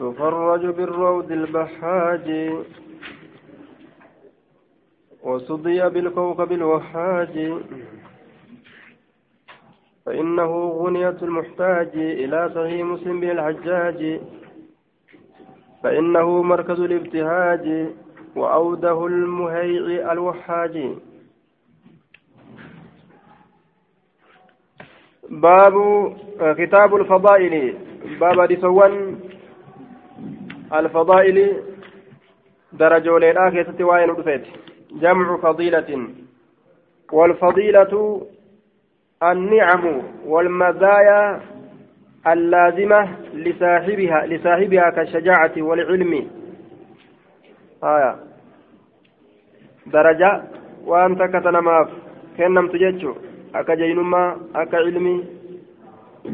تفرج بالروض البحاج وصدي بالكوكب الوحاج. فإنه غنية المحتاج إلى صحيح مسلم بن الحجاج. فإنه مركز الابتهاج وأوده المهيع الوحاج. باب كتاب الفضائل. باب دسوان الفضائل درجة لنا كيست وين جمع فضيلة. والفضيلة النعم والمزايا اللازمة لصاحبها لصاحبها كالشجاعة والعلم. آية. درجة. وأنت كتنماف. كنم تججو. أكا جينما أكا علمي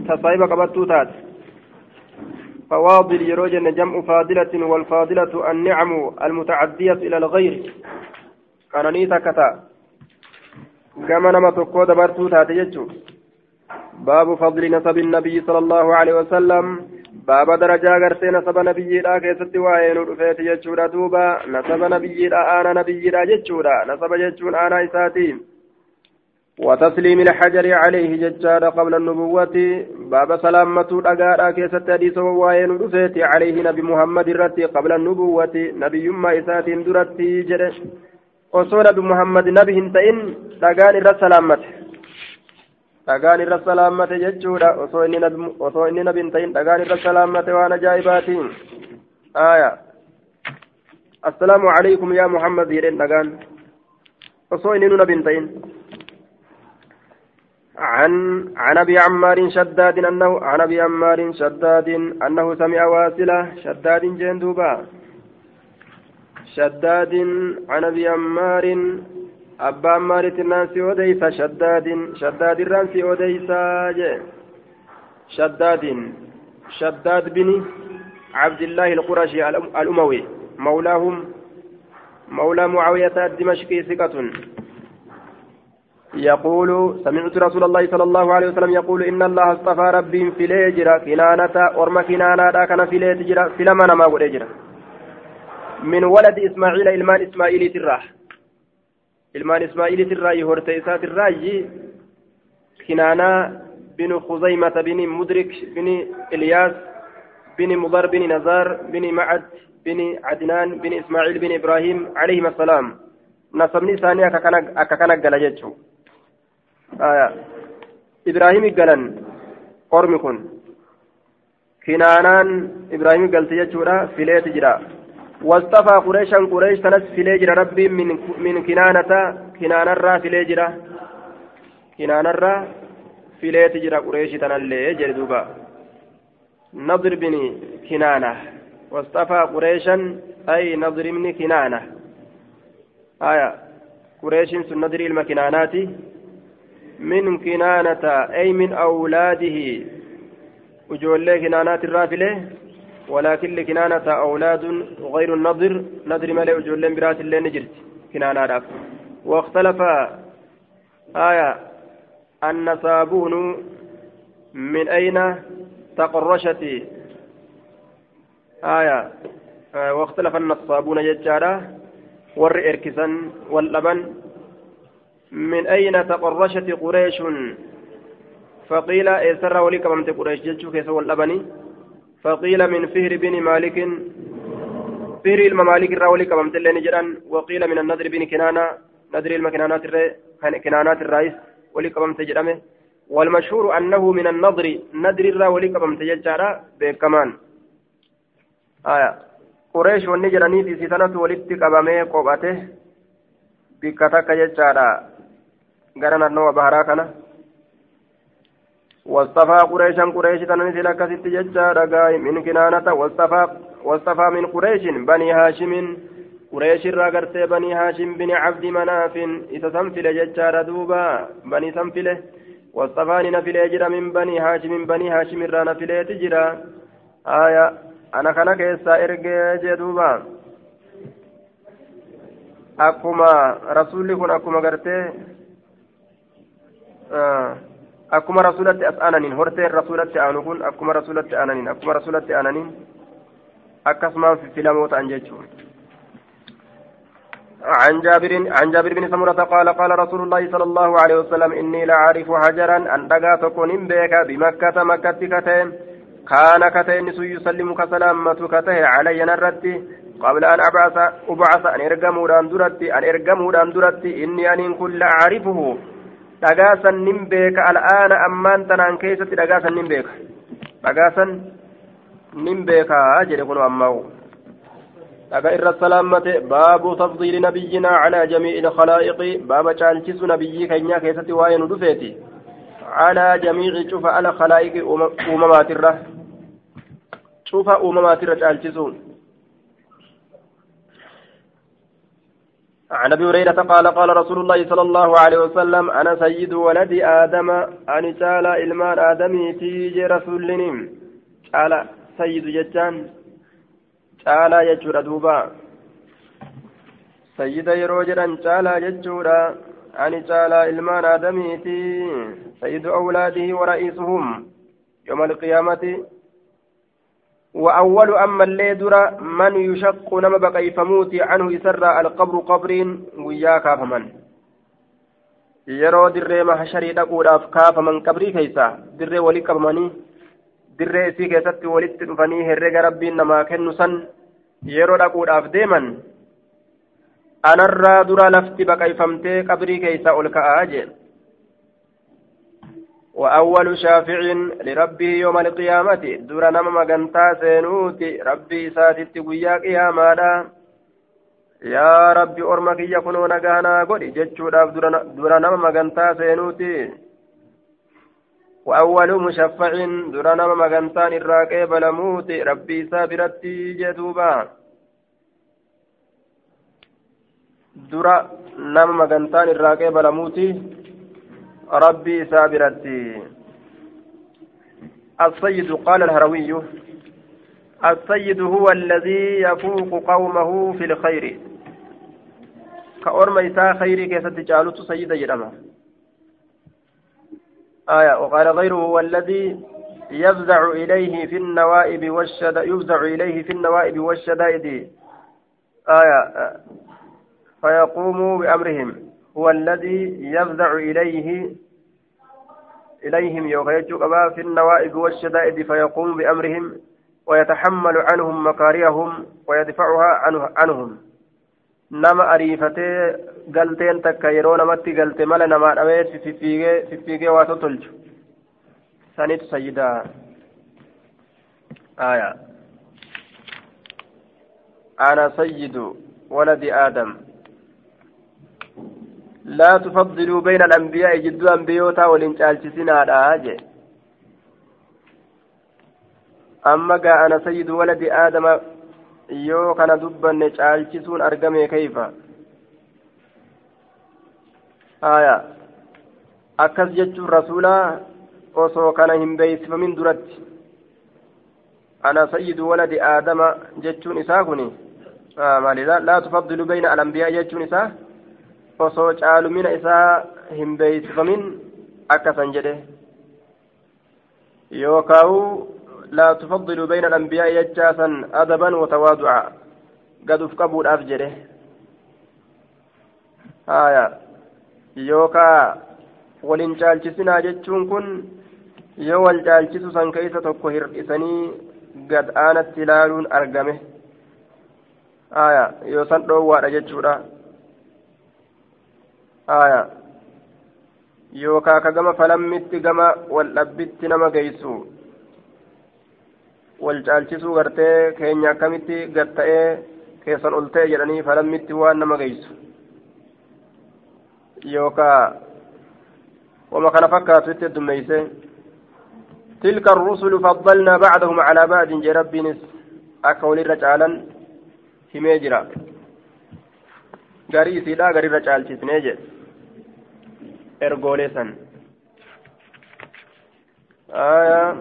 تصايب قبطو فواضل يروجن جمع فاضلة والفاضلة النعم المتعدية إلى الغير. كان نيتا كتا. كما نما تقوى دبرتو تات ججو باب فضل نسب النبي صلى الله عليه وسلم. باب درجة غرتي نسب نبي لا كيست وين رفيت ججورا دوبا. نسب نبي لا أنا نبي لا ججورا نسب ججون أنا إساتي وتسليم الحجر عليه ججار قبل النبوة باب سلامة الأقارا كيست حديث وين رفيت عليه نبي محمد الرتي قبل النبوة نبي ما إساتي درتي جرش salaammate jechuudha osoo inni nabi osoo inni nabi hin ta'in dhagaan irra salaammate waan ajaa'ibaatiin aya assalaamu calaykum yaa muhammad jedhen dhagaan osoo inni nu nabi hin ta'in عن عن أبي عمار شداد أنه عن أبي عمار شداد أنه سمع واصلة شداد جندوبا شداد عن أبي عمار أبا عمارة الناس أوديس شداد شداد الرانس أوديس شداد شداد بن عبد الله القرشي الأموي. مولاهم مولى معاوية الدمشقي ثقة. يقول سمعت رسول الله صلى الله عليه وسلم يقول إن الله اصطفى ربي في ليجرا كنانة أرم كنانة كان في ليجرا في لمن ما قل من ولد إسماعيل إلمان إسماعيل تراح ilmaan ismaa'iilit irraayi horte isaat irraayi kinaanaa binu khuzaymata bini mudrik bini ilyaas bini mudar bini nazaar bini macad bini cadnaan bini ismaaciil bini ibraahim calayhim assalaam nasabni isaanii akka kana gala jechuu ibraahimi galan ormi kun kinaanaan ibraahimi galte jechuudha fileeti jira واصطفى قريشا قريش تنس فيليجر ربي من من كنانة كنان الرا فيليجر كنان الرا فيليتجر قريش تنالي جلدوبا نضر بن كنانة واصطفى قريشا أي نضر بن كنانة آية قريش سندر المكنانات من كنانة أي من أولاده. وجول كنانات الرافلة ولكن لكنانة أولاد غير النضر. نضر ملئ جولين برات اللي نجرت كنانة راف. واختلف آية النصابون من أين تقرشت؟ آية آه واختلف النصابون ور إركسا واللبن من أين تقرشت قريش؟ فقيل إسر ولي كممت قريش؟ ججو كيس واللبني فقيل من فهر بن مالك. فهر الممالك الراولي كما مثل جران وقيل من النذر بن كنانة. نذر المكنانات كنانات الرئيس ولي كما تجرمه والمشهور أنه من النظر نذر الراولي كما تجرى بكمان. آية. قريش والنجراني في سنة ولدت كبامي قوباته بكتك ججارا غرنا النوى بهراكنا واصطفى قريشا قريش تنزل كست ججار من كنانة واصطفى واصطفى من قريش بني هاشم قريش راغرت بني هاشم بن عبد مناف إذا سنفل ججار دوبا بني سنفله واصطفاني نفل يجرى من بني هاشم بني هاشم را نفل تجرى آية أنا كيسا إرجع أكما رسولي كن أكما غرتي آه akkuma rasulatti as aananiin horteen rasulatti aanu kun akkuma rasulatti aananiin akkuma rasulatti aananiin akkasumaan filamoo ta'an jechuudha. عن جابر عن جابر بن سمرة قال قال رسول الله صلى الله عليه وسلم إني لأعرف حجرا أن تكون بك بمكة مكة كتين. كان كتين يسلم كسلامة كته علي نرتي قبل أن أبعث أبعث أن إرقموا دان درتي أن إرقموا دان درتي. إني أن كل أعرفه. دقاسا نمبيك الآن أمان تنان كيسة دقاسا نمبيك دقاسا نمبيك أجل يقول أمه dhaga irra salaammate baabu tafdiili nabiyyinaa calaa jamii'i ilkhalaa'iqi baaba caalchisu nabiyyii keenya keessatti waa'ee nu dhufeeti calaa jamiici cufa ala khalaa'iqi uumamaatirra cufa uumamaatirra caalchisu عن ابي هريره قال قال رسول الله صلى الله عليه وسلم أنا سيد ولد آدم ان تعالى المان ادمي تيجي رسولني تعالى سيد جتان jechuudha duuba sayyida yeroo jedhan caalaa jechuudha ani caalaa ilmaan aadamiiti sayyidu awlaadihi wara'iisuhum يوم القيامة وأول أما اللي درا من يشق نما بقي فموتي عنه يسرى القبر قبرين وياك فمن yeroo dirree mahasharii dhaquudhaaf kaafaman qabrii keeysa dirree walii qabamanii dirree isii keessatti walitti dhufanii herrega rabbiin namaa kennu san yeroo dhaquudhaaf deeman anarraa dura lafti baqayfamtee qabrii keeysa ol ka'aa jee وأول شافع لربه يوم القيامة دور نما مغنتا سينوتي ربي ساتت قيا قياما يا ربي أرمك يكونون غانا قولي جتشو دور نما مغنتا سينوتي وأول مشفع درنا مغنتان الراقي بلموت ربي سابرتي جدوبا. درا نما مغنتان الراقي بلموت. ربي سابرتي. السيد قال الهروي السيد هو الذي يفوق قومه في الخير. كأرمى إساء خيري كيف تجعلت سيدا جرمه آية وقال غيره هو الذي يفزع إليه في النوائب والشدائد يفزع إليه في النوائب والشدائد. آية فيقوم بأمرهم. هو الذي يفزع إليه إليهم يوغيتشو في النوائب والشدائد فيقوم بأمرهم ويتحمل عنهم مكارههم ويدفعها عنه عنهم ariifatee galteen takka yeroo namatti galte mala namaa dhabee fiffiigee waa tolchu sanitu sayyidaa aya ana sayyidu waladi aadam لا تفضلوا بين الأنبياء جدوا أنبيوتا ولنشالشسنادا جي أما جاء أنا سيد ولد آدم yoo kana dubbanne caalchisuun argame kayfa aya akkas jechuun rasuulaa osoo kana hin beeysifamin duratti ana sayyidu waladi aadama jechuun isaa kun maali laa tufaddilu bayna alambiyaa jechuun isaa osoo caalumina isaa hin beeysifamin akkasan jedhe yookaa'u لا تفضل بين الأنبياء يجاسا أدبا وتواضعا قد أفقبوا الأفجره آية يوكا ولن caalchisinaa jechuun kun yoo wal caalchisu san keessa tokko hir'isanii gad aanatti ilaaluun argame aya yoo san dhoowwaadha jechuudha aya yookaa ka gama falammitti gama wal dhabbitti nama geessu wal caalchisuu gartee keenya akkamitti gad ta'ee keessan ol ta'e jedhanii falammitti waan nama geessu yookaa wama kana fakkaatu itti heddummeeyse تلك الرسل فضلنا بعضهم على بعض جي ربينس أكا ولي رجالا هميجرا غاري سيدا غاري رجال تسنيجي إرغوليسا آية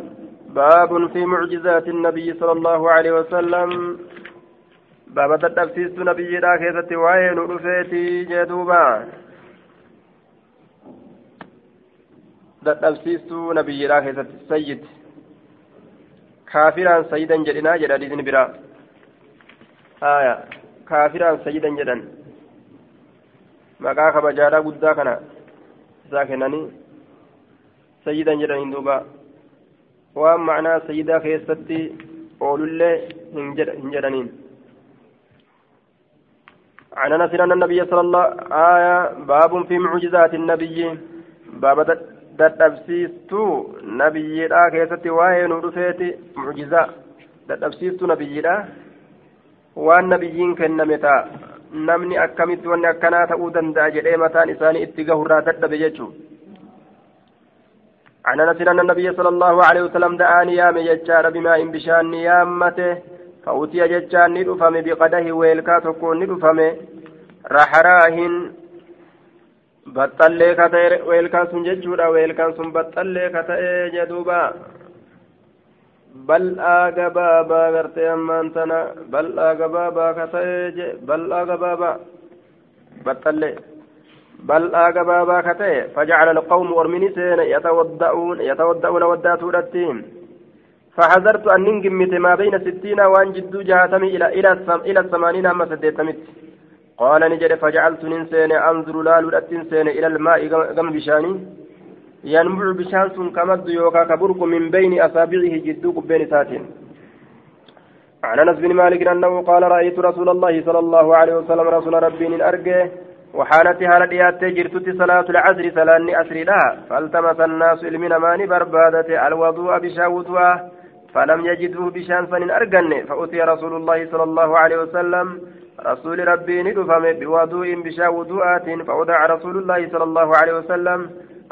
باب في معجزات النبي صلى الله عليه وسلم باب تدبسيس نبي لا كيست وين رفيتي جدوبا تدبسيس نبي لا كيست سيد كافرا سيدا جدنا جد حديث برا آية كافرا سجدا جدا maqaa kabajaadhaa guddaa kana. Isaa kennanii sayyidan jedhaniin duuba waan macnaa sayyidaa keessatti oolullee hin jedhaniin عن انس ان النبي صلى الله آية باب في معجزات النبي باب dadhabsiistuu nabiyyiidha keessatti waa'ee nu dhufeeti mucjizaa dadhabsiistuu nabiyyiidha waan nabiyyiin kenname ta'a namni akkamitti wanni akkanaa ta'uu danda'a jedhee mataan isaanii itti gahurraa dadhabe jechuudha. عن انس ان النبي صلى الله عليه وسلم دعاني يا مججار بماء بشان يامته فأوتي ججان ندفم بقده ويلكا تكون ندفم رحراهن بطلي كتئ ويلكا سن ججورا ويلكا سن بطلي كتئ جدوبا gartee ammaan tana bal'aa gabaabaa ka ta'e bal'aa gabaabaa baxxallee bal'aa gabaabaa ka ta'e fajacala alqawmu ormini seene yatawadda'uuna waddaatuudhatti فحذرت أن ننجمت ما بين ستين وأن جدو جهاتمي إلى إلى إلى الثمانين أما سديتمت قال نجد فجعلت ننسين أنظر لا لؤتنسين إلى الماء قم بشاني ينبع بشان سن كمد يوكا كبرك من بين أصابعه جدوك بين ساتين. عن أنس بن مالك أنه قال رأيت رسول الله صلى الله عليه وسلم رسول ربي أرجه وحانت هالة ديات جرتت صلاة العصر سلاني أسري لها فالتمس الناس المنا ماني بربادة الوضوء بشاوتها فلم يجدوه بشان سن أرجن فأتي رسول الله صلى الله عليه وسلم رسول ربي ندفم بوضوء بشاوضوءات فوضع رسول الله صلى الله عليه وسلم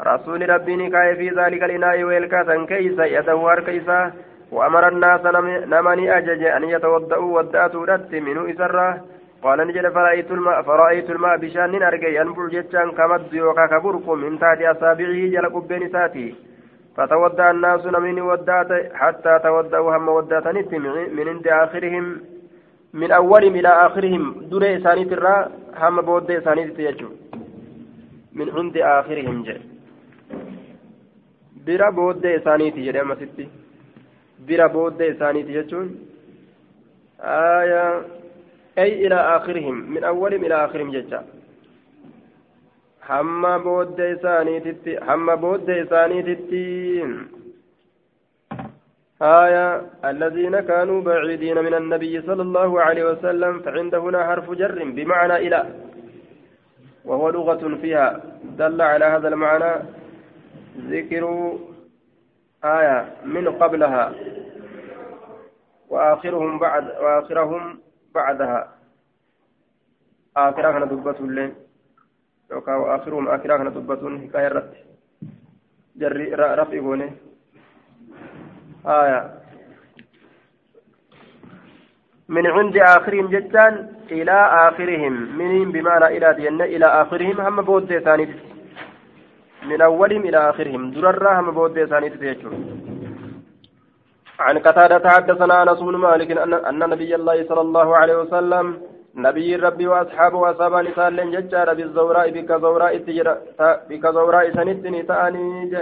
رسول ربي نكاي في ذلك الإناء والكاسا كيسا يدوار كيسا وأمر الناس نمني أجج أن يتوضأوا ودأتوا رت منه إسرة قال نجد فرأيت الماء فرأيت الماء بشان أرجي أنبع جتان كمد يوكا كبرك من تحت أصابعه جل قبين ساتي فتودع الناس نمني ودات حتى تودأوا هم ودات من عند آخرهم من أولهم إلى آخرهم دري إسانيت الرا هم بود إسانيت يجو من عند آخرهم جل bira booddee isaaniiti jedhe ammasitti bira booddee isaaniiti jechuun aya ay ilaa aakhirihim min awwalihim ilaa aakhirihim jecha hamma booddee isaaniititti hamma booddee isaaniititti آية الذين كانوا بعيدين من النبي صلى الله عليه وسلم فعند هنا حرف جر بمعنى إلى وهو لغة فيها دل على هذا المعنى ذكر آية من قبلها وآخرهم بعد وآخرهم بعدها. آخرها دبة اللين يوكا وآخرهم آخرها دبة حكاية رت جري رفع بونه آية. من عند آخرهم جدا إلى آخرهم. منهم بمعنى إلى دين إلى آخرهم. هم بود ثاني من أولهم إلى آخرهم. دررا هم بود ثاني عن قتادة حدثنا أنس بن مالك أن نبي الله صلى الله عليه وسلم نبي ربي وأصحابه وأصحاب نسال ججار بالزوراء بك زوراء بك زوراء سنتني تأني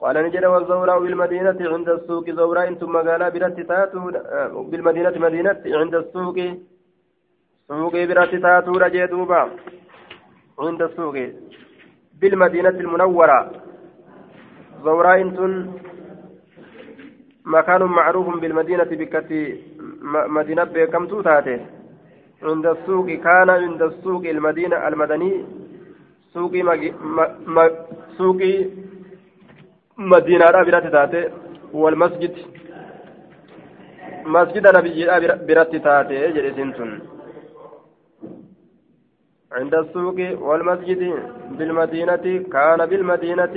قال نجد والزوراء بالمدينة عند السوق زوراء ثم قال برت تاتو بالمدينة مدينة عند السوق. سوق برت تاتو رجدوبا عند السوق. بالمدينة المنورة. زوراء مكان معروف بالمدينة بكتي مدينة بكم تاتي عند السوق كان عند السوق المدينة المدني. سوق. سوق مدينة برات تاتي. والمسجد. مسجد نبي برات جريسنتون عند السوق والمسجد بالمدينة كان بالمدينة.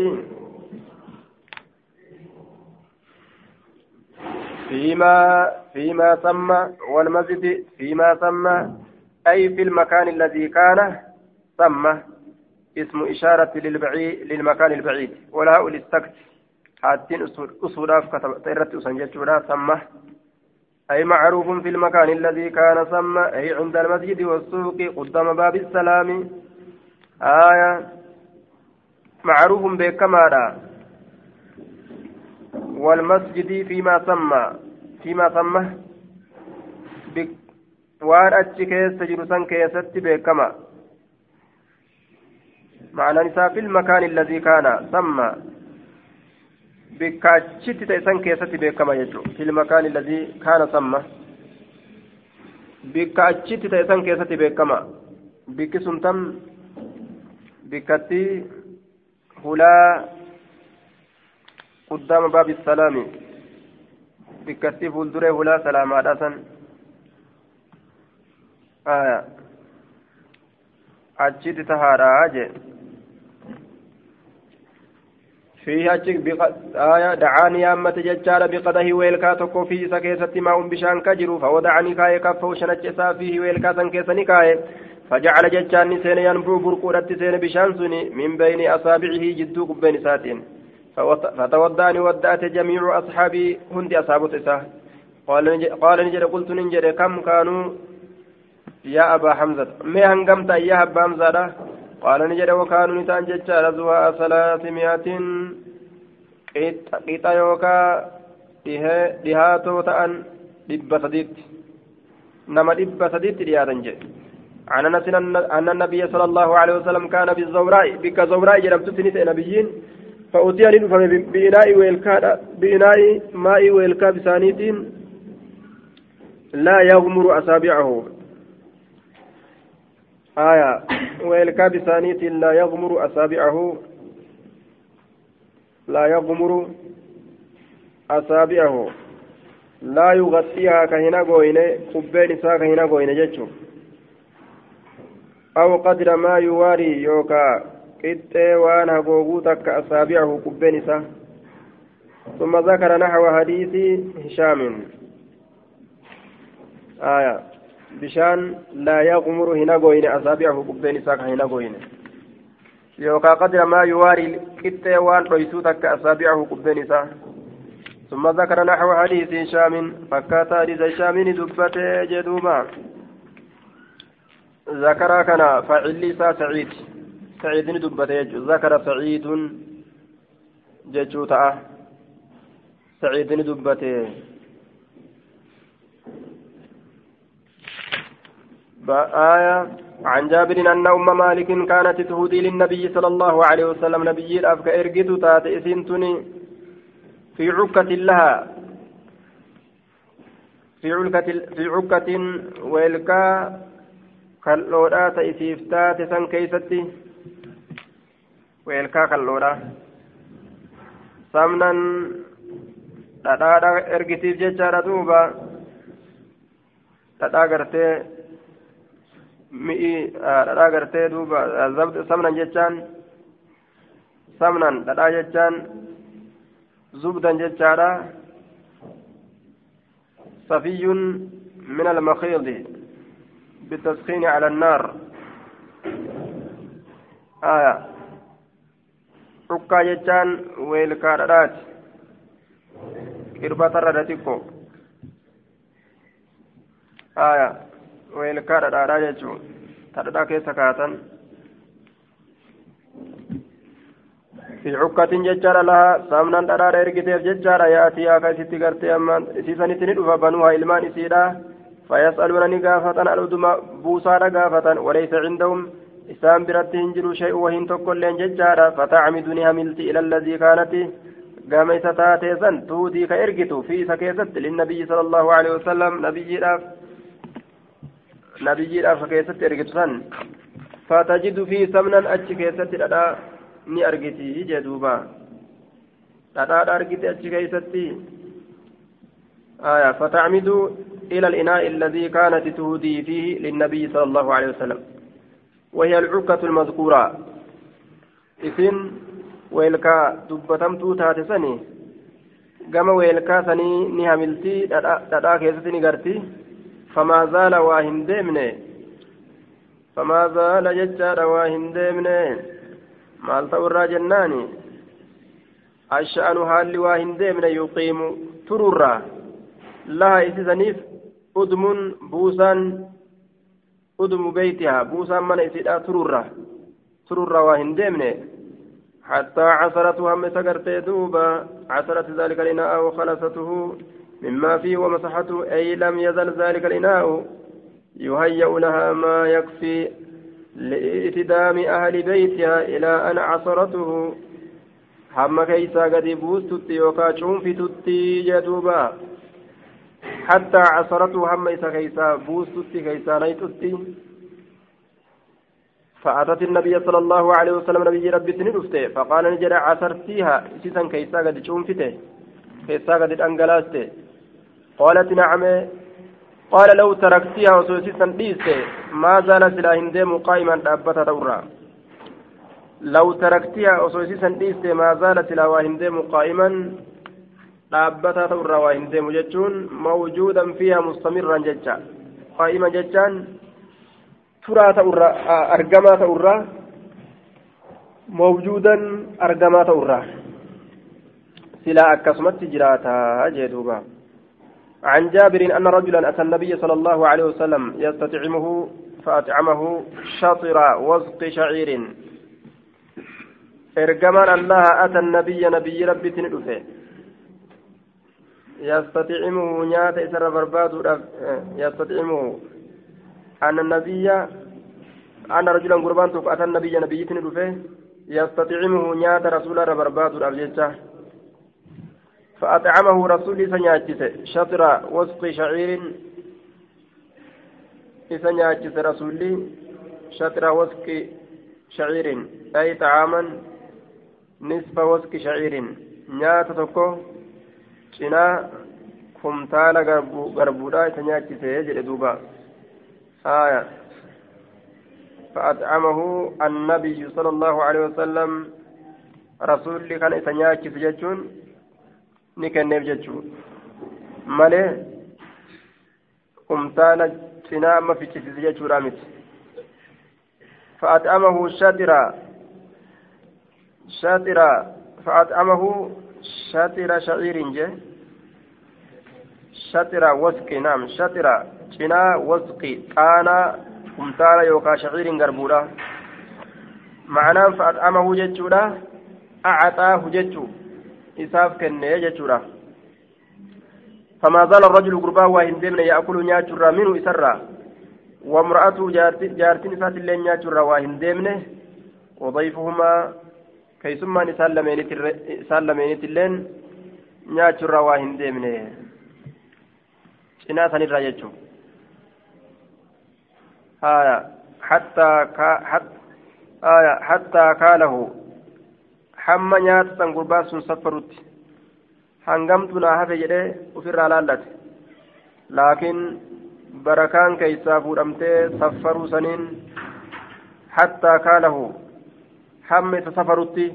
فيما فيما سمى والمسجد فيما سمى أي في المكان الذي كان سمى اسم إشارة للبعيد للمكان البعيد. ولا للسكت حاتين أصولاف كتبت سمى أي معروف في المكان الذي كان سمى أي عند المسجد والسوق قدام باب السلام. آية. معروف بكمالا والمسجد فيما سمى. فيما سمى. waan achi keessa jiru san keessatti beekama معنى نساء في المكان الذي كان ثم بكاتشت تيسان كيستي بكما يجو في المكان الذي كان ثم بكاتشت تيسان كيستي بكما بكسن تم بكتي هلا قدام باب السلام بكتي فولدري هلا سلام عدسا آية أجد تهارا أجد فيه أجك بق... آية دعاني أمة ججار بقده ويلكا تكو في سكيسة ماء بشان كجرو فودعني كاي كفو شنجسا فيه ويلكا سنكيسني كاي. فجعل ججان سين ينبو برقودة سين بشان سني من بين أصابعه جدو بين ساتين. فتودعني ودأت جميع أصحابي هند أصابت إساه قال قال نجد قلت نجد كم كانوا؟ يا أبا حمزة. ما هنقمت يا أبا حمزة. قال نجد وكانوا نتان ججال زواء ثلاثمائة قيطة يوكا dhihaatoo ta'an dhibba sadiitti nama dhibba sadiitti dhiyaatan jedhe عن أنس ان النبي صلى الله عليه وسلم كان بالزوراء بك زوراء جربت سنة نبيين. فأتي لنفهم بإناء ويلكا بإناء ماء ويلكا بسانيت لا يغمر أصابعه. آية. ويلكا بثانية لا يغمر أصابعه. لا يغمر أصابعه. لا يغطيها كهنا غوينة قبين سا كهنا غوينة جتشو. أو قدر ما يواري يوكا. قطة وأنا غوغو تك أصابعه قبين سا ثم ذكر نحو حديث هشام. آية. Yaqmuru hin hagoyne asaabicahu bubbeen isaa ka hin hagoyne yookaa qadra maa yuwaari qixxee waan dhoysuu takka asaabicahu bubbeen isaa ثم ذكر نحو حديث هشام فكات حديث هشام دبته جدوبا ذكر كان فعلي سعيد سعيد دبته ذكر سعيد ججوتا سعيد دبته آية عن جابر أن أم مالك كانت تهدي للنبي صلى الله عليه وسلم. نبي الأفك إرقد تات إسنتني في عكة لها. في عكة في عكة ويلكا كاللورا تأسيفتا تسن كيستي. ويلكا كاللورا سمنا dhadhaadha ergitiif jechaadha duuba dhadhaa gartee mi'i dhadhaa gartee duuba samnan jechaan samnan dhadhaa jechaan zubdan jechaadha صفي من المخيض بالتسخين على النار آية عكا جتان ويلكارات إربة ردتكو آية weelkaa dhadhaadhaa jechuun ta dhadhaa keessa kaatan في عكة ججارة لها سامنا درارة إرقتيف ججارة يأتي آكا ستي قرتي أمان. سيساني تندفا بنوها إلمان إسيدا فيسألون نقافة الأدوما بوسارة قافة وليس عندهم. إسام برت هنجر شيء وهن تقول لين ججارة فتعمدني هملت إلى الذي كانت. قام إساتاتي سن تودي كإرقتو في سكيست للنبي صلى الله عليه وسلم. نبي راف nabiyyiidhaaf keessatti ergitu san fatajidu fi samnan achi keessatti dhadhaa ni argiti jee duuba. Dhadhaadha argite achi keessatti? آية فتعمد إلى الإناء الذي كانت تهدي فيه للنبي صلى الله عليه وسلم وهي العكة المذكورة إذن ويلكا دبتمتو تاتسني قام ويلكا سني نهملتي دادا كيستني قرتي فما زال واهن ديمنه. فما زال ججار واهن ديمنه. مال تورا جناني. الشأن هالي واهن ديمنه يقيم ترورا. لها إسسنيف أدم بوسان أدم بيتها. بوسان من إسدا ترورا. ترورا واهن ديمنه. حتى عصرته هم دوبا. عصرت ذلك الإناء وخلصته مما فيه ومسحته أي لم يزل ذلك الإناء يهيأ لها ما يكفي لإتدام أهل بيتها إلى أن عصرته. هم كيسا قد بوستت يوكا شنفتت جدوبا. حتى عصرته هم إسا كيسا بوستت كيسا نيتت فأتت النبي صلى الله عليه وسلم نبي ربي سندفته فقال نجد عصرتيها سيسا كيسا قد شنفته كيسا قد أنقلاسته. قالت نعم. قال لو تركتها وسوسيسا ديسته ما زال سلا هندم قائما دابتا دورا لو تركتها وسوسيسا ديسته ما زال سلا وهندم قائما دابتا دورا وهندم جتون موجودا فيها مستمرا جتا قائما جتان ترى تورا أرجما تورا. موجودا أرجما تورا. سلا أكسمت جراتا جدوبا. عن جابر أن رجلا أتى النبي صلى الله عليه وسلم يستطعمه فأطعمه شطر وزق شعير. إرجمان الله أتى النبي نبي ربي تندفه. يستطعمه نيات إسر برباد يستطعمه. أن النبي أن رجلا قربان أتى النبي نبي تندفه. يستطعمه نيات رسول برباد الأبجيشه فأطعمه رسول سنياتشس شطر وسق شعير. سنياتشس رسول شطر وسق شعير. أي طعاما؟ نصف وسق شعير. نيات kumtaala garbuudhaa isa nyaachisee jedhe duuba haya فأطعمه النبي صلى الله عليه وسلم. رسول كان إسنياك سججون ni kenneef jechuudha. Malee umtaana cinaa amma fichisiise jechuudha miti. فأطعمه شاترا شاترا فأطعمه شاترا شعير جه شاترا وسقي نعم شاترا جنا وسقي قانا قمتانا يوكا شعير غربولا معناه فأطعمه جتشولا أعطاه جتشو isaaf kenne jechuudha. فما زال الرجل قرباه وإن دمنا يأكل نياتشرا منه إسرا وامرأته جارتين إسات اللين نياتشرا وإن دمنا وضيفهما كيسما سالمينت اللين نياتشرا وإن دمنا cinaa sanirraa jechuun hattaa kaalahu hamma nyaata san gurbaa sun saffarutti hangamtu naa hafe jedhee ofirraa laallate laakiin barakaan keeysaa fuudhamtee saffaruu saniin hattaa kaalahu hamma isa safarutti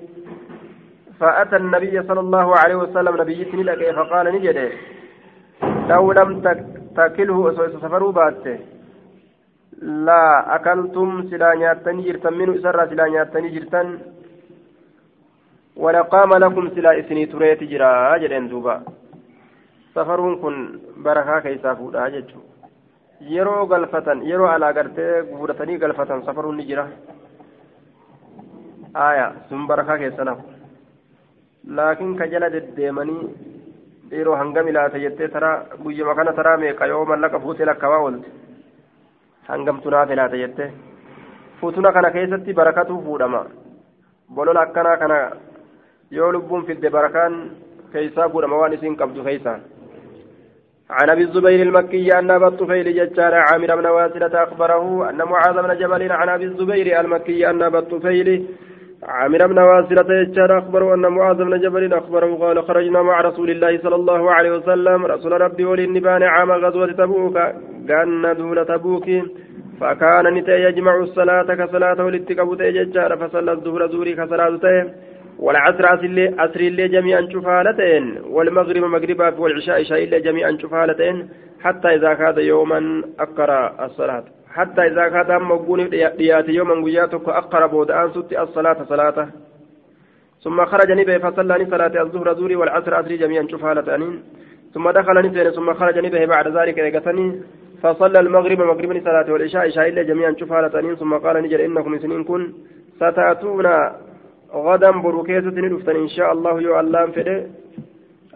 فأتى النبي صلى الله عليه وسلم نبيتني لك فقال نجده لو لم تكله سفروا باته لا أكلتم سلا نياتني جرتن منه إسرى سلا نياتني جرتن ولقام لكم سلا إسني تريت جرا جدين دوبا سفرون كن بركة كيسا فودا جتشو yeroo galfatan yeroo alaa gartee guuratanii galfatan safaruun ni jira aya sun barakaa keessanaaf laakiin ka jala deddeemanii yeroo hangam ilaata jettee taraa guyyuma kana taraa meeqa yoo mallaqa fuutee lakkawaa oolte hangamtu naaf ilaata jettee futuna kana keessatti barakatu fuudhama bolola akkanaa kana yoo lubbuun fidde barakaan keeysaa godhama waan isiin qabdu عن أبي الزبير المكي أن أبا الطفيل ججار عامر بن واسلة أخبره أن معاذ بن جبل عن أبي الزبير المكي أن أبا الطفيل عامر بن واسلة ججار أخبره أن معاذ بن جبل أخبره قال خرجنا مع رسول الله صلى الله عليه وسلم. رسول ربي وللنبان عام غزوة تبوك كان دول تبوك فكان نتي يجمع الصلاة كصلاة ولتكبت ججار فصلى الظهر زوري كصلاة والعصر عصر اللي جميعا شفالتين والمغرب مغربا والعشاء عشاء جميعا شفالتين حتى إذا كاد يوما أقرأ الصلاة. حتى إذا كاد مقبول ديات يوما قياتك أقرأ بود أن الصلاة صلاة. ثم خرج نبي فصلى صلاة الظهر زوري والعصر عصر جميعا شفالتين. ثم دخل نبي ثم خرج نبي بعد ذلك إيقتني فصلى المغرب مغرب صلاة والعشاء عشاء جميعا شفالتين. ثم قال نجر إنكم سنين كن ستأتون غدا بروكيسة ندفتن إن شاء الله يو اللام فده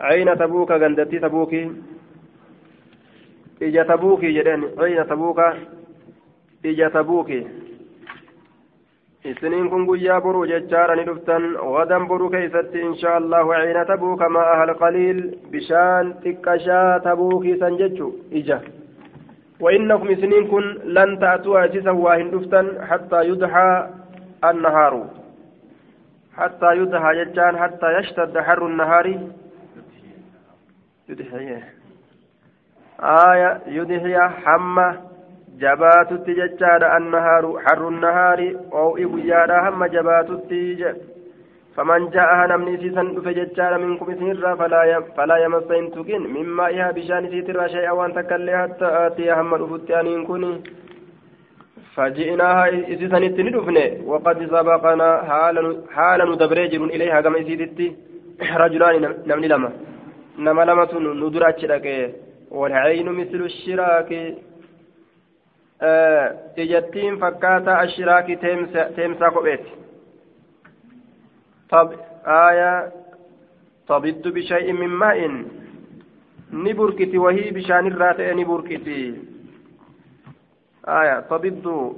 عين تبوك غندتي تبوكي إجا تبوكي جدين عين تبوك ija tabuuki isiniin kun guyyaa boruu jechaadha ni dhuftan wadan boruu keeysatti inshaa allahu ciina tabuuka maaha alqaliil bishaan xiqqashaa tabuukiisan jechu ija وإنكم سنين كن لن تأتوا أجسا واهن حتى يدحى النهار حتى يدحى ججان حتى يشتد حر النهار يدحي آية يدحي حمى jechaadha annahaaru harru nahaari oo'i guyyaadha hamma jabaatutti faman ja'aha namni isiisan dhufe jechaadha minkum isinirraa falaa yamassa hin tuqin mimmaa ihaa bishaan isiitirraa shay'a waan takkaillee hatta aatiya hamma dhufutti aniin kun فجئناها إسيسان ندفن وقد سبقنا حالا ندبري جرون إليها كما إسيدتي رجلان نمني لما نما لما ندرات والعين مثل الشراك ijattiin fakkaataa ashiraakii teemsaa kopheeti aayaa tabiddu bishay'in min maa'in ni burkiti wahii bishaanirraa ta'e ni burkiti aayaa tabiddu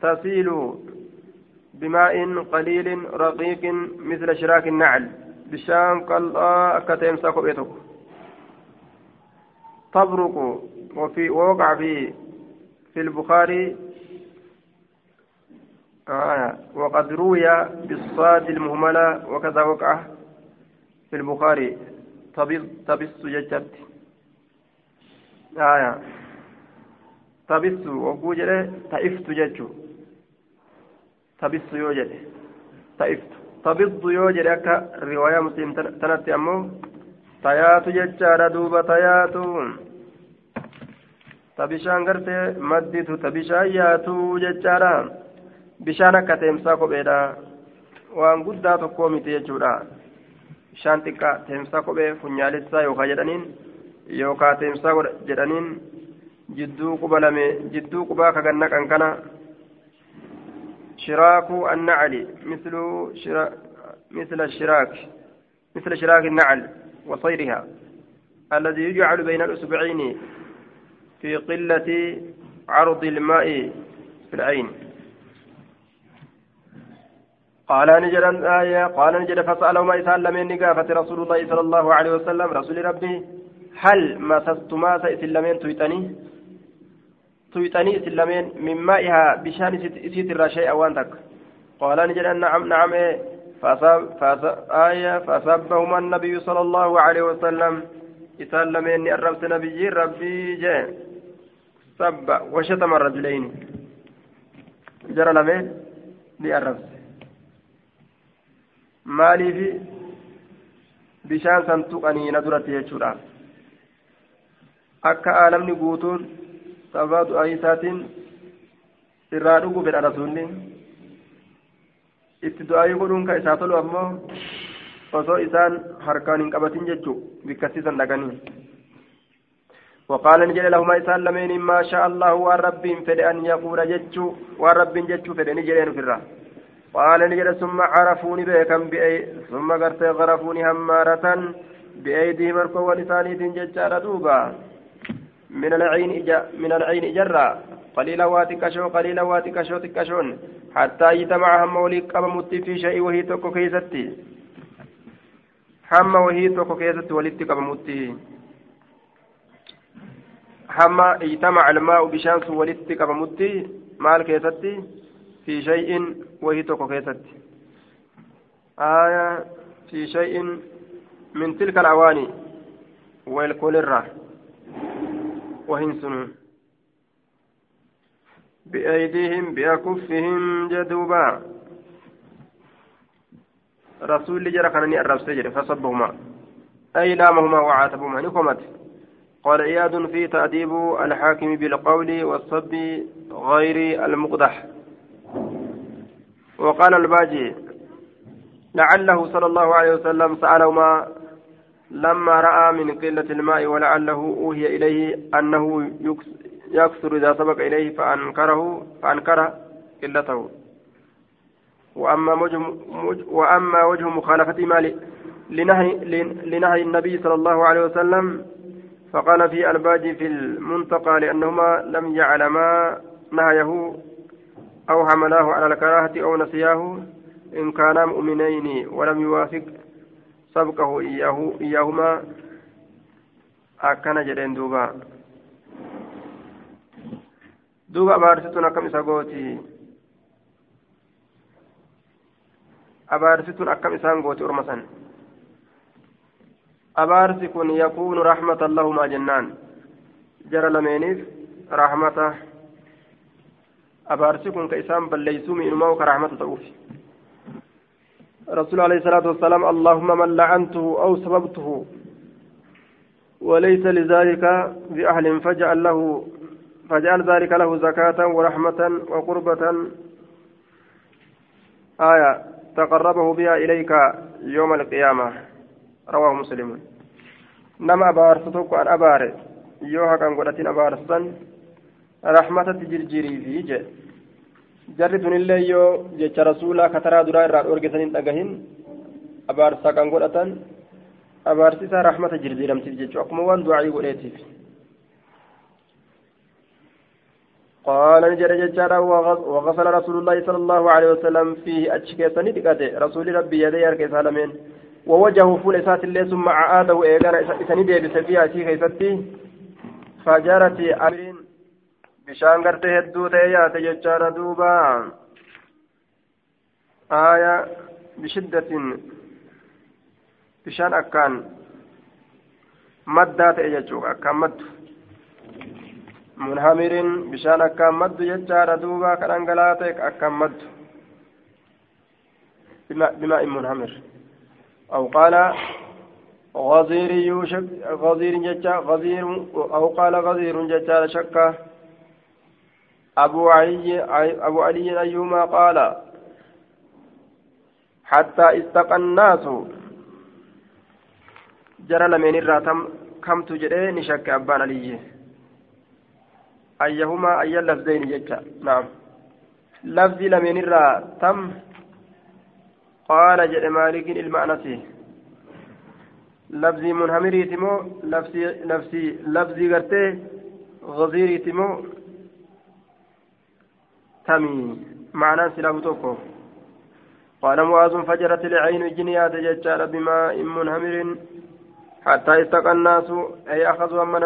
tasiilu بماء قليل رقيق مثل شراك النعل. بشام قال أكتم ساكو بيتك تبرق وفي ووقع في في البخاري آه وقد روي بالصاد المهملة وكذا وقع في البخاري. تبس ججت آية. تبس وقوجل تئفت ججو تبس يوجد تئفت تبض يوجد أكا رواية مسلم تنتي أمو تياتو ججارة دوبة تياتو ta bishaan gartee madditu ta bishaan yaatu jechaadha bishaan akka teemsaa kopheedha waan guddaa tokkoo miti jechuudha bishaan xiqqaa teemsaa kophee funyaalessaa yookaan jedhaniin yookaan teemsaa jedhaniin jidduu quba lame jidduu qubaa kaganna shiraaku annacali mislu shira مثل الشراك مثل شراك النعل وصيرها الذي يجعل بين الأسبوعين في قلة عرض الماء في العين قال نجد الآية قال نجد فسأله ما إسهل لمن نقافة رسول الله صلى الله عليه وسلم رسول ربي هل مسستما سئسلمين تويتني تويتني سلمين من مائها بشان إسيت الرشيء وانتك قال نجد نعم نعم. فأصاب فأصاب آية فأصابهما النبي صلى الله عليه وسلم. إسلمين أربت نبي ربي جاء سب وشتم الرجلين. جرى لأربس maaliif bishaan san tuqanii na duratti jechuudha akka aalamni guutuun sababa du'aa isaatiin irraa dhuguu fedha rasuulli itti du'aayii godhuun ka isaa tolu ammoo osoo isaan harkaan hin qabatin jechuu bikkasiisan dhaqanii وقال نجل لهما إسان لمين ما شاء الله والرب فد أن يقول جتشو والرب جتشو فد نجلين في الرا قال نجل ثم عرفوني بكم بأي ثم قرت غرفوني همارة بأيديهم الكو ولساني جتشار دوبا من العين إجا من العين إجرا قليلا واتكشو قليلا واتكشو تكشون حتى يتمع هم وليك أبمت في شيء وهي توكو كيستي هم وهي توكو كيستي أبمتي hamma ijtamaca almaa'u bishaan sun walitti qabamutti maal keessatti fi shay'in wahii tokko keessatti aya fi shay'in min tilka alawaani weelkolirra sunu بأيديهم بأكفهم جدوبا. رسول جرى كان الرب سجر فصبهما. أي لامهما وعاتبهما نكمت. قال عياد في تأديب الحاكم بالقول والصب غير المقدح. وقال الباجي لعله صلى الله عليه وسلم سألهما لما رأى من قلة الماء ولعله أوهي إليه أنه يكثر إذا سبق إليه فأنكره فأنكر قلته. وأما وجه وأما وجه مخالفة مال لنهي, لنهي النبي صلى الله عليه وسلم فقال في الباجي في المنتقى لأنهما لم يعلما نهيه أو حملاه على الكراهة أو نسياه إن كانا مؤمنين ولم يوافق sabqahu iyyahumaa akkana jedheen duuba. Duuba abaarsituun akkam isa gooti? Abaarsituun akkam isaan gooti orma san? Abaarsi kun yakuunu raxmatan lahumaa jennaan? Jara lameeniif raxmata abaarsi kun ka isaan balleeysuu miinumaa ka raxmata ta'uufi. رسول عليه الصلاة والسلام اللهم من لعنته أو سببته وليس لذلك بأهل فجعل له فجعل ذلك له زكاة ورحمة وقربة. آية تقربه بها إليك يوم القيامة. رواه مسلم. نما أبارستك أن أبار. يوها كان قلتين أبارستان رحمة تجرجري في جي jarri sunillee yoo jecha rasuulaa kataraa duraa irraa dhoorgesaniin dhagahin abaarsaa kan godhatan abaarsisaa rahmata jirjiiramtiif jechuu akkuma waan du'aa'ii godheetiif قال نجد ججارا وغسل رسول الله صلى الله عليه وسلم فيه أتشكيسني دقاته رسول ربي يدي أركي سالمين ووجهه فول إسات الله ثم عاده إيغانا إساني دي بسفيها شي خيستي فجارت أمرين بشان قرته هدو تيات ججارا دوبا آية بشدة بشان أكان مدات إيجاجوك أكان munhamirin bishaan akkaan maddu jechaadha duuba ka dhangala'aa ta'e akkaan maddu. بماء منهمر أو قال غزير يوشك غزير جتا غزير أو قال غزير جتا شك أبو علي أبو علي أيهما قال؟ حتى استقى الناس. جرى لمن الراتم كم تجري؟ نشك أبان عليه أيهما؟ أي اللفظين جتا نعم. لفظ لمن الرا تم قال جد مالك المعنى لفظي منهمري تمو لفظي لفظي لفظي غرتي غزيري تمو تمي معنى سلام توكو. قال معاذ فجرت العين جنيات ججال بماء منهمر. حتى استقى الناس أي أخذوا أما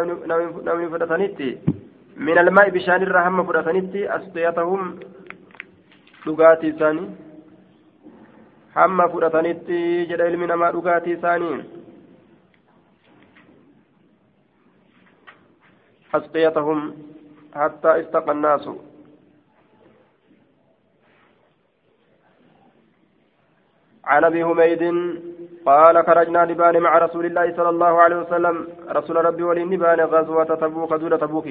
نوم فدتنيتي. من الماء بشان الرحمة فرسانيتي أسقيتهم dhugaatii isaanii hamma fudhatanitti jedha ilmi namaa dhugaatii isaanii asqiyatahum hattaa istaqa annaasu عن أبي حميد قال خرجنا نبان مع رسول الله صلى الله عليه وسلم. رسول ربي ولنبان غزوة تبوك دون تبوك.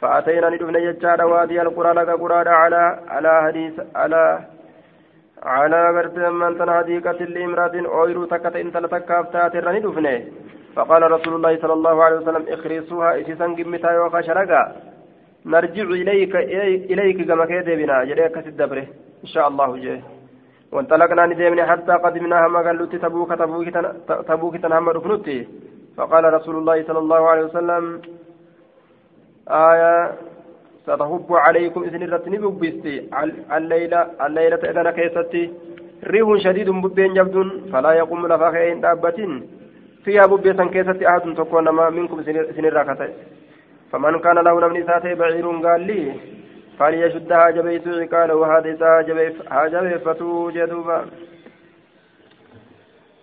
فأتينا ندفن يجار وادي القرى لك قرى على على حديث على على غرت من تنهديكة لإمرأة أويرو تكت إن تلتكاف تاتر ندفنه فقال رسول الله صلى الله عليه وسلم اخرسوها إسيسا قمتا يوكا شرقا نرجع إليك إليك كما كيدبنا. جريك الدبره إن شاء الله جيه وانطلقنا ندمنا حتى قدمنا هم قالوا تبوك تبوك تبوك تنهم ركنتي فقال رسول الله صلى الله عليه وسلم آية ستهب عليكم إذن الرتني ببستي. الليلة الليلة إذن كيستي ريح شديد ببين جبد فلا يقوم لفاخين دابة. فيها ببيتا كيستي أحد تكون ما منكم سن الراكتة فمن كان له نمني ساتي بعير قال لي فليشدها جبيت عقاله وهذا هاجبيفتو جدوبا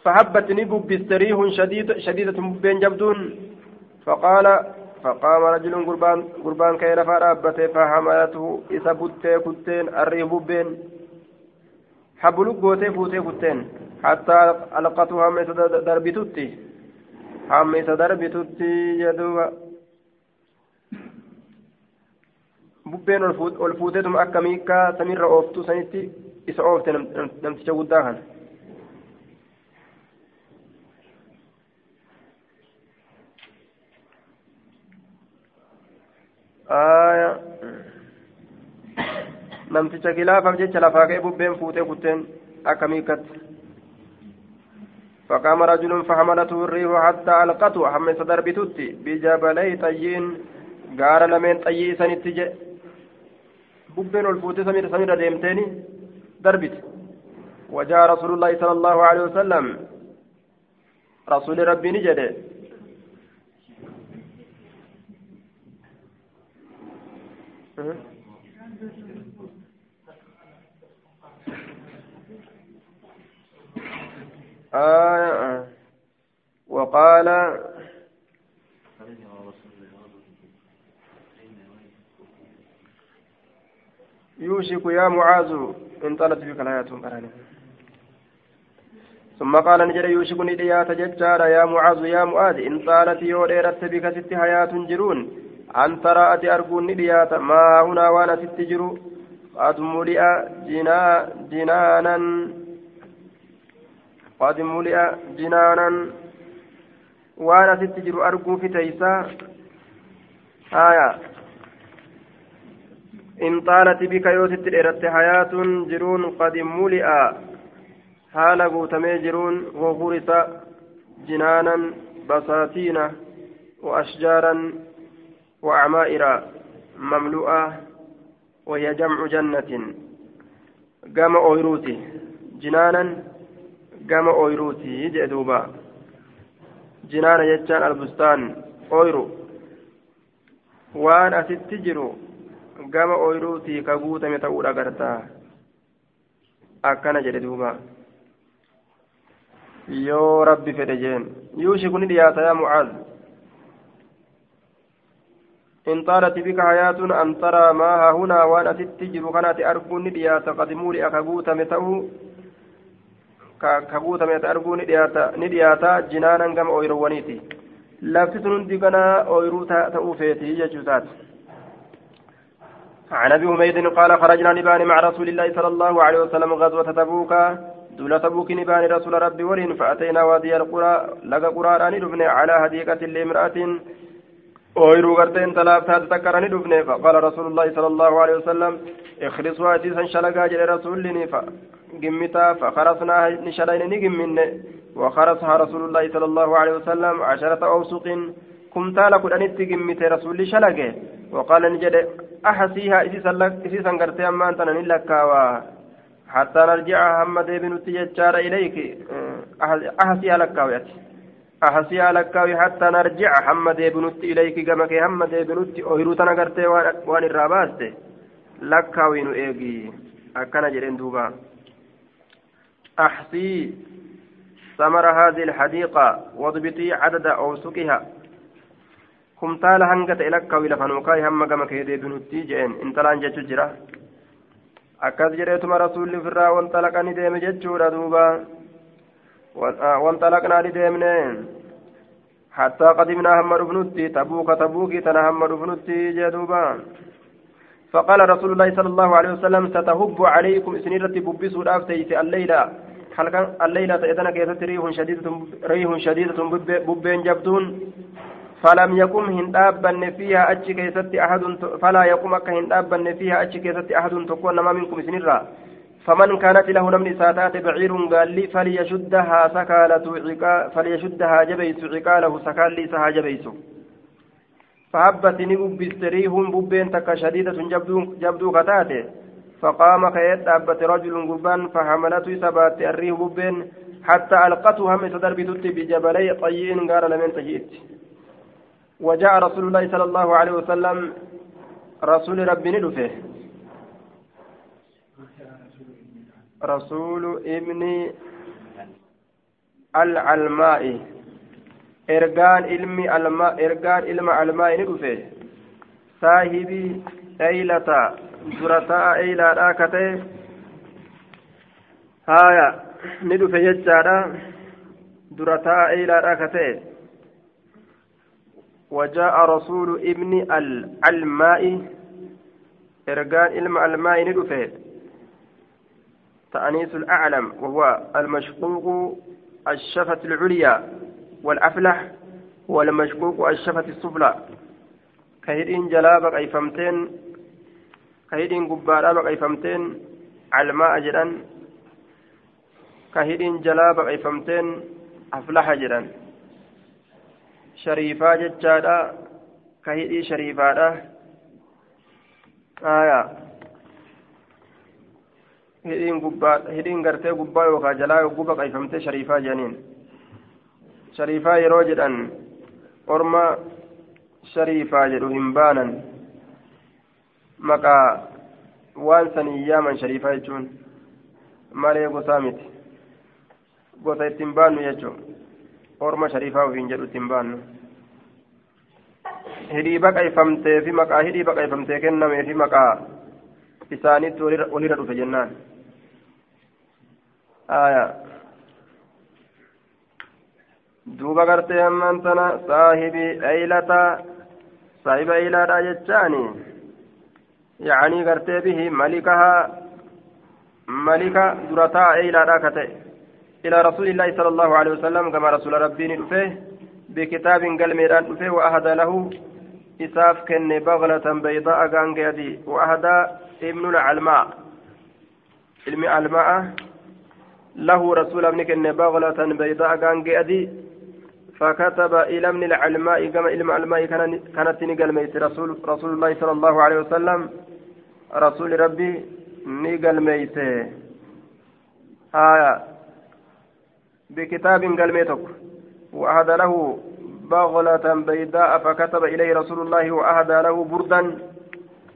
فحبت نبب ريح شديد شديدة بين جبدون فقال فقام رجل قربان قربان كي رفع رابته فحملته إذا بوتي كتين الريب بين حبلوك بوتي فوتي كتين حتى ألقته هم دربتوتي هم دربتوتي يدوبا bubbeen ol fuuteetum akka miikaa samiirra ooftuu sanitti isa oofte namticha guddaa kana namticha kilaafaaf jecha lafaa ka'e bubbeen fuutee kutteen akka miikatti فقام رجل فحملته الريح حتى ألقته حمس دربتت بجبلي طيين قال لمن طيي سنتج ببين الفوت سمير سمير ديمتيني دربت وجاء رسول الله صلى الله عليه وسلم رسول ربي نجد آه وقال يوشك يا معاذ إن طالت بك الحياة ثم قال نجد يوشك نديات ججارا يا معاذ يا معاذ إن طالت يوديرت بك ست حياة جرون أن ترى أتي أرجون نديات ما هنا وأنا ست جرو. قد ملئ جنا جنانا. قد ملئ جنانا. وأنا ست جرو أرجو في تيسا آية. إن طالت بك يوسف إرت حياة جرون قد ملئ. حال قوتمي جرون وغرس جنانا بساتين وأشجارا وأعمائر مملوءة وهي جمع جنة. قام أويروتي جنانا قام أويروتي جدوبا جنانا يجان البستان. أويرو. waan asitti jiru gama ooyiruutii ka guutame ta'uudha agartaa akkana jedhe duuba. Yoo rabbi fedhe jeen yuushi kuni dhiyaata yaa mucaaz? إن طالت بك حياة أن ترى ما ها هنا وأنا تتجر كانت أرجو نديات قد مولي أكاغوت متأو كاغوت مت أرجو نديات جنانا كم أويروانيتي لفت سنندي كنا أويرو تأوفيتي يجوزات عن ابي حميد قال خرجنا نبان مع رسول الله صلى الله عليه وسلم غزوة تبوك دولة تبوك نبان رسول ربي ورين فأتينا وادي القرى لقى قرآن دفن على هديقة لامرأة ooyiruu gartee intalaaf taate takka irra ni dhufne faqaala rasuulullaahi sala allahu alehi wasalam ikrisuu hadiisan shalagaa jedhe rasuullini gimmitaa fakarasnaa ni shalayne ni gimminne وخرسها رسول الله صلى الله عليه وسلم عشرة أوسق كمتال كدنت جمت رسول شلقه وقال نجد أحسيها إسيسا قرتي أما أنت نلكا حتى نرجع محمد بن تجار إليك أحسيها لكاويتي أحسيها لكاوي حتى نرجع محمد بن إليك كما كي محمد بن أهيروتنا قرتي وان الراباست لكاوي نؤيجي أكنا جرين دوبا أحصي ثمر هذه الحديقة واضبطي عدد أوسقها kumtaala hanga ta'e lakkaawii lafan mukaa'ii hamma gama kee deebinutti jeen intalaan jechu jira akkas jedheetuma rasuulli ofirraa wanxalaqani deeme jechuudha duuba wanxalaqnaa ni deemne hattaa qadimnaa hamma dhufnutti tabuuka tabuukii tana hamma dhufnutti jee duuba فقال رسول الله صلى الله عليه وسلم ستهب عليكم سنيرة ببسوا الأفتيس الليلة حلقا الليلة إذن كيست ريح شديدة ريح شديدة ببين جبدون فلم يقم هندابن فيها أتش كيست أحد فلا يقم أك هندابن فيها أتش كيست أحد تكون ما منكم سنرا فمن كانت له نمن ساتات بعير قال لي فليشدها سكالة عقا فليشدها جبيس عقاله سكال لي سها جبيس. فهبت نببست ريح ببين تك شديدة جبدو, جبدو كتاته. فقام كيت أبت رجل قربان فحملته سبات الريح ببين حتى ألقته هم صدر بتت بجبلي طيين قال لمن تجئت وجاء رسول الله صلى الله عليه وسلم رسول ربي ندفه رسول ابن العلماء ergaan ilmi almaa ergaan ilma almaa ni dhufe saahibii eeylata dura ta'a eeylaadhaa ka ta'e haaya ni dhufe jechaadha dura ta'a eeylaadhaa ka ta'e وجاء رسول ابن الماء إرجان علم الماء ندفه تأنيس الأعلم وهو المشقوق الشفة العليا والأفلح والمشقوق الشفة السفلى. كهيدين جلابك أي كهيدين قبارابك أي فمتين الماء جدا. كهيدين جلابك أي aflaha jedhan shariifaa jechaadha ka hidhii shariifaadha aya hidhiin gubbaa hidhiin gartee gubbaa yookaan jalaa guba qayfamtee shariifaa jedhaniin shariifaa yeroo jedhan orma shariifaa jedhu hin baanan maqaa waan sanii yaaman shariifaa jechuun malee gosaa miti gosa ittiin baannu jechuun orma shariifaa ofiin jedhu ittiin baannu hidhii baqayfamtee fi maqaa hidhii baqayfamtee kennamee fi maqaa isaanitti walirra dhufe jennaan aayaa duuba gartee hammaan tana saahibi eeylataa saahiba eeylaadhaa jechaani yacanii gartee bihi malikahaa malika durataa eeylaadhaa ka ta'e إلى رسول الله صلى الله عليه وسلم كما رسول ربي نفه بكتاب قال ميران نفه وأهدى له إساف كن بغلة بيضاء قانقيدي وأهدى ابن العلماء. علم الماء له رسول ابن كن بغلة بيضاء قانقيدي فكتب إلى ابن العلماء كما علم الماء كانت نقل ميت رسول رسول الله صلى الله عليه وسلم. رسول ربي نقل ميت. آية بكتاب قلميتك وأهدى له بغلة بيداء فكتب إليه رسول الله وأهدى له بردا.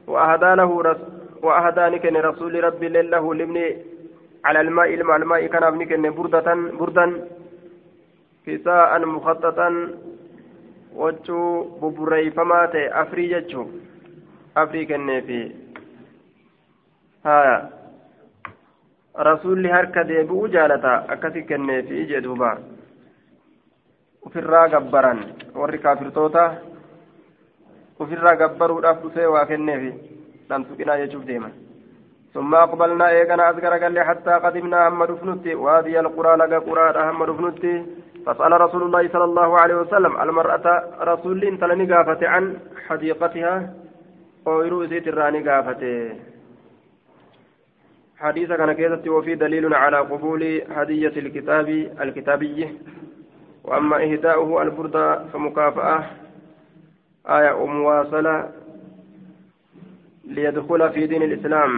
وأهدى له رس وأهدى نكن رسول ربي له لابن على الماء الماء الماء كان ابنكن بردة بردا. كساء مخططا. وجو ببريفما تي أفري جتشو أفري ها rasuulli harka deebi'uu jaalata akkasi kenneefi ije duuba ufirraa gabbaran warri kaafirtoota ufirraa gabbaruudhaaf dhufee waa kenneefi dhan tuqinaa jechuuf deeman ثم أقبلنا إيقنا أذكر قال لي حتى قدمنا هم دفنتي وادي القرى لقى قرى هم دفنتي فسأل رسول الله صلى الله عليه وسلم المرأة رسول انت لني عن حديقتها ويرو زيت الراني قافته حديث كان كيست وفي دليل على قبول هدية الكتاب الكتابي. وأما إهداؤه البردة فمكافأة. آية مواصلة. ليدخل في دين الإسلام.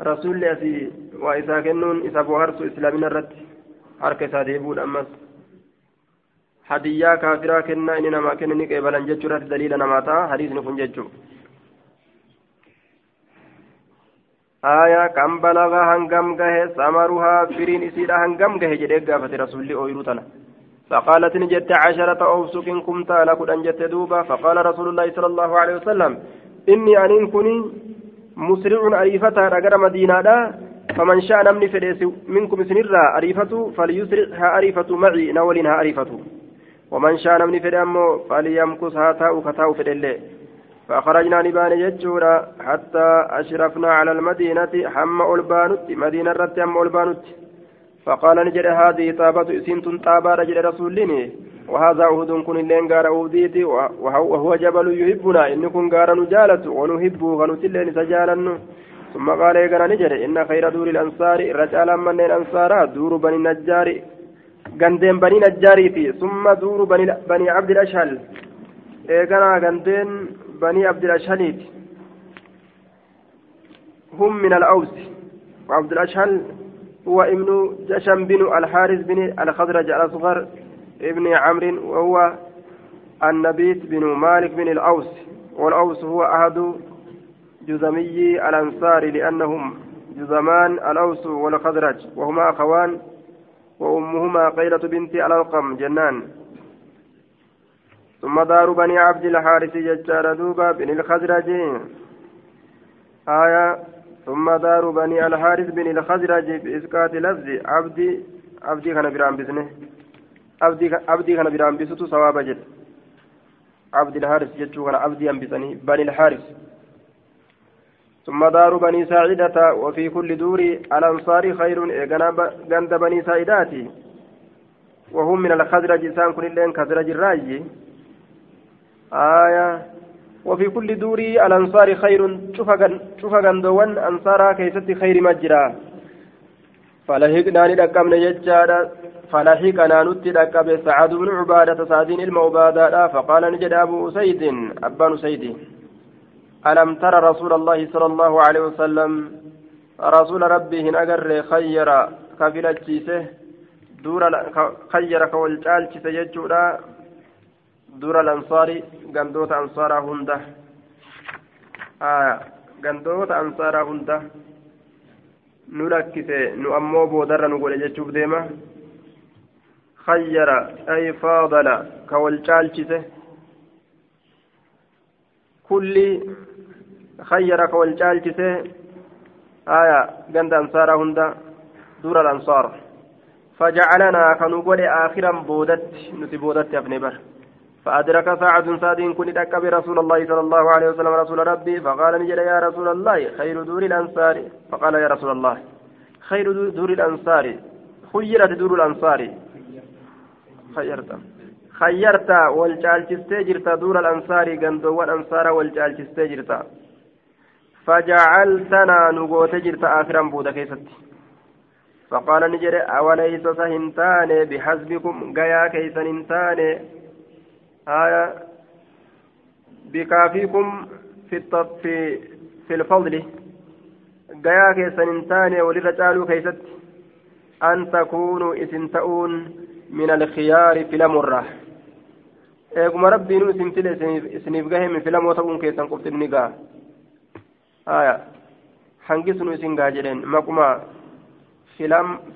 رسول أسي وإذا كنون إذا بوهرت إسلامنا الرد حركة ساديبون أمس. هدية كافرة كنا إننا ما كنا نكيبلا جتشرات دليل نماتا. حديث نكون جتشو آية كم بلغ هنگم گه ثمرها فرين إسيدا هنگم گه جدك قافت رسول أويروتنا فقالت نجت عشرة أوسك كنت لك أنجت دوبا فقال رسول الله صلى الله عليه وسلم إني أن كني مسرع أريفتا رقر مدينة فمن شاء نمني فليس منكم سنرا أريفة فليسرعها أريفة معي نولنها أريفة ومن شاء نمني فليمو فليمكسها تاو كتاو فلله فخرجنا نبان ججورا حتى أشرفنا على المدينة حم ألبانت مدينة رت حم ألبانت فقال نجد هذه طابة سنت طابة رجل رسولني وهذا أهد كن اللين غار أوديتي وهو جبل يحبنا. إن كن غار نجالة ونحبه غنتلين سجالا ثم قال يقنا نجد إن خير دور الأنصار رجال من الأنصار دور بني النجار غندين بني نجاري في. ثم دور بني, بني عبد الأشهل. إيقنا غندين بني عبد الأشهل هم من الأوس. وعبد الأشهل هو ابن جشم بن الحارث بن الخزرج الأصغر ابن عمرو وهو النبيت بن مالك بن الأوس. والأوس هو أحد جزمي الأنصار لأنهم جزمان الأوس والخزرج وهما أخوان وأمهما قيلة بنت الأرقم جنان. ثم دار بني عبد الحارث ججار دوبا بن الخزرج. آية ثم دار بني الحارث بن الخزرج بإسقاط لفظ عبدي عبدي كان برام بسنه. عبدي عبدي كان برام بسوت ثواب جد. عبد الحارث ججو كان عبدي أنبسني بني الحارث. ثم دار بني ساعدة وفي كل دور الأنصار خير. غند بني ساعداتي. وهم من الخزرج سان كل اللين خزرج الراجي. آية. وفي كل دور الأنصار خير. شوف غندوان أنصارا كيست خير مجرى فلحقنا ندقمنا ججادا. فلحقنا نتي دقب سعد بن عبادة سعدين المعبادة فقال نجد أبو أسيد أبان أسيد ألم ترى رسول الله صلى الله عليه وسلم؟ رسول ربه نقر خير. كفلت دور خير كولجال ججودا. دور الأنصار قندوت أنصار هنده آه قندوت أنصار godhe jechuuf deema khayyara ay faadala ka wal caalchise kulli khayyara ka wal caalchise aya ganda ansaaraa hunda dura alansaar فجعلنا كنقول آخرا بودت نتي بودت أبني بر فأدرك سعد سعد كن أكب رسول الله صلى الله عليه وسلم رسول ربي فقال نجد يا رسول الله خير دور الأنصار. فقال يا رسول الله خير دور الأنصار. خيرت دور الأنصار. خيرت. خيرت والجالجستي جرت دور الأنصار قندو والأنصار والجالجستي جرت. فجعلتنا نقوت جرت آخرا بودا كيست. فقال نجري أوليس سهنتان بحسبكم؟ قيا كيسا هنتان آية بكافيكم في في في الفضل قيا كيسن انتاني وللرجال كيست أن تكونوا إسن تؤون من الخيار في الأمرة eeguma rabbiinu isin file isiniif gaheme filamoo ta'uun keessan qoftinni gaa aya hangisnu isin gaa jedheen maquma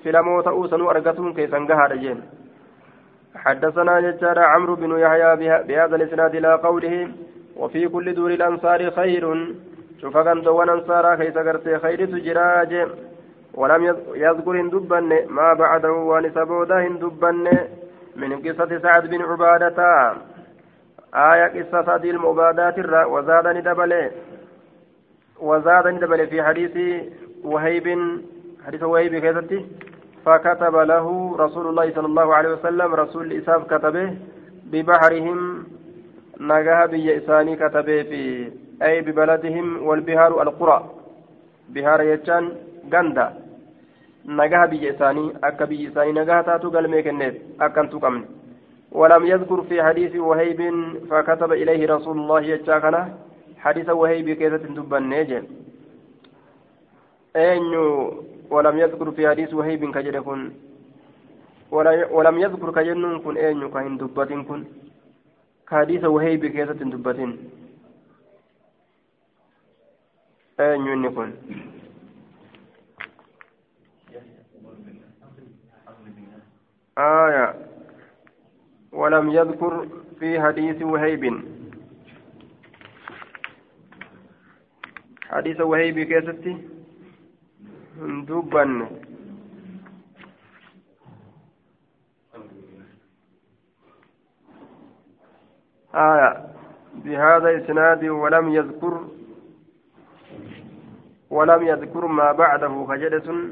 filamoo ta'uu sanuu argatuun keessan gahaadha jeen حدثنا ججار عمرو بن يحيى بهذا الإسناد إلى قوله وفي كل دور الأنصار خير. شوف كان دوان انصارا كيس غرتي خير تجراج. ولم يذكر هندبن ما بعده ونسبوده هندبن من قصة سعد بن عبادة. آية قصة سعد المعبادات وزاد ندبل وزاد ندبل في حديث وهيب. حديث وهيب كيفتي فكتب له رسول الله صلى الله عليه وسلم رسول إساف كتبه ببحرهم نجاه بي إساني كتبه في أي ببلدهم والبهار القرى. بهار يجان غندا. نجاه بي إساني أكا بي إساني نجاه تاتو قلمي كنت أكن تقمن ولم يذكر في حديث وهيب فكتب إليه رسول الله يجاكنا حديث وهيب كيسة دبا نيجن أينو ولم يذكر في حديث وهيب كن. ولم يذكر كجنون كن أين كهن دبتين كن. كحديث وهيب كيسة دبتين. أين كن. آية. ولم يذكر في حديث وهيب. حديث وهيب كيستي دبن آية. بهذا إسناد ولم يذكر ولم يذكر ما بعده خجلة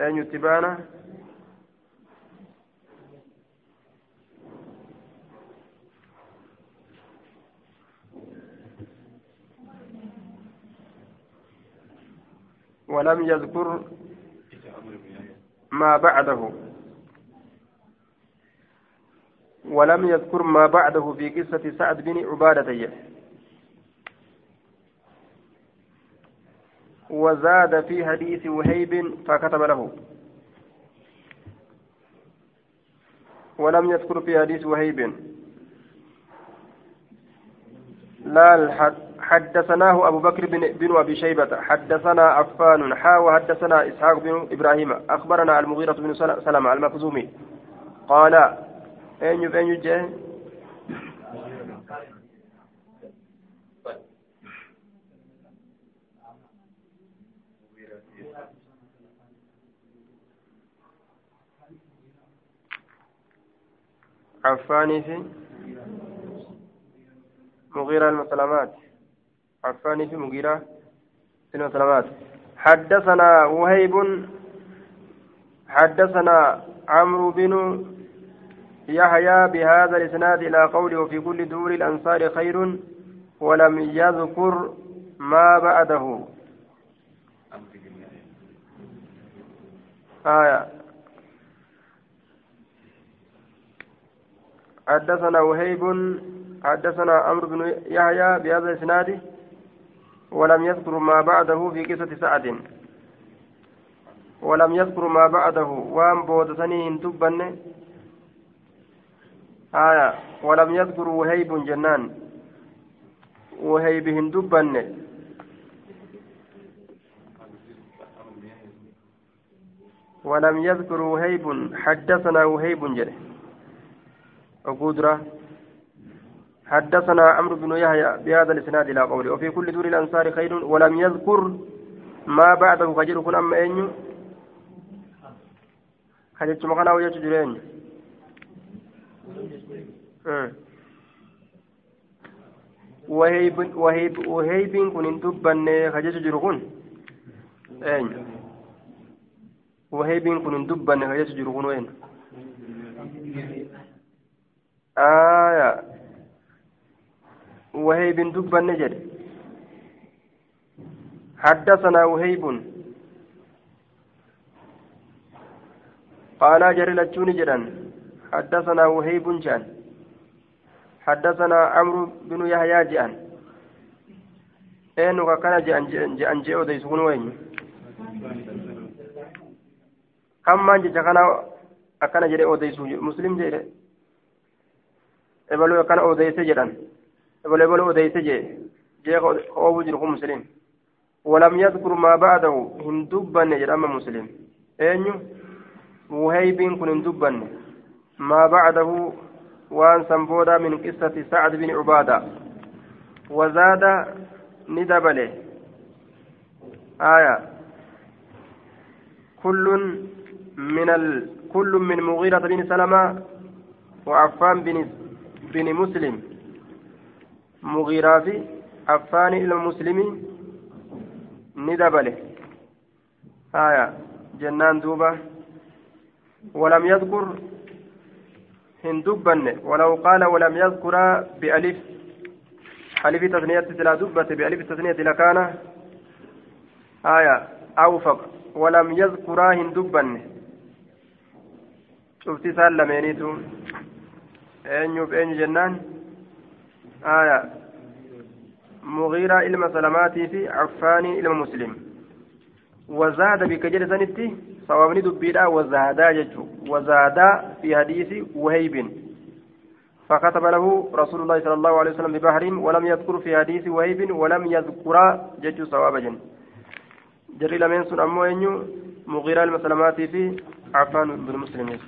أن يتبانه. ولم يذكر ما بعده. ولم يذكر ما بعده في قصة سعد بن عبادة وزاد في حديث وهيب فكتب له. ولم يذكر في حديث وهيب. لا الحد حدثناه أبو بكر بن, بن أبي شيبة. حدثنا عفان. حا وحدثنا إسحاق بن إبراهيم. أخبرنا المغيرة بن سلمة المخزومي قال أين أين جاء؟ عفاني في مغيرة المسلمات. عفان في مغيرة بن سلمات حدثنا وهيب حدثنا عمرو بن يحيى بهذا الإسناد إلى قوله وفي كل دور الأنصار خير ولم يذكر ما بعده. آية. حدثنا وهيب حدثنا عمرو بن يحيى بهذا الإسناد ولم يذكر ما بعده في قصة سعد. ولم يذكر ما بعده. وان بودتني دبن آية. ولم يذكر وهيب جنان. وهيب دبن ولم يذكر وهيب حدثنا وهيب جل وقدرة حدثنا عمرو بن يحيى بهذا الإسناد إلى قوله وفي كل دور الأنصار خير ولم يذكر ما بعده خجل كن اما اين خجل مكانا وجه جرين وهيب وهيب وهيب كن دبن خجل جركن اين وهيب كن دبن خجل جركن وين؟ آية. وهيب دب النجد. حدثنا وهيب. قال جري لجون جدا. حدثنا وهيب جان. حدثنا عمرو بن يحيى جان. اين وكان جان جان جاء وديسون وين. كم من جاكنا أكان جري وديسون مسلم جري. ebaluu akkana odeyse jedhan oobu jiru kun muslim ولم يذكر ما بعده هندبن جرام مسلم. أين وهيب كن هندبن ما بعده وان سنبودا من قصة سعد بن عبادة. وزاد ندبله آية. كل من ال... كل من مغيرة بن سلمة وعفان بن بن مسلم. مغيرة في إلى المسلمين ندبله. آية جنان دوبة. ولم يذكر هندبن. ولو قال ولم يذكر بألف. ألف تثنية لا دبة بألف تثنية لكان آية أوفق. ولم يذكر هندبن. شفت سالمينيتو eenyuuf eenyu jennaan aya mugiiraa ilma salamaatii fi affaanii ilma muslim wazaada bika jedhe sanitti sawaabni dubbiidha wazaadaa jechu wazaadaa fi hadiisi wahayبin فكتب له رسول الله صلى الله عليه وسلم ببحر ولم يذكر في حديث وهيب ولم يذكر جج صواب جن جري لمن سن أمو مغيرة المسلمات في عفان بن مسلم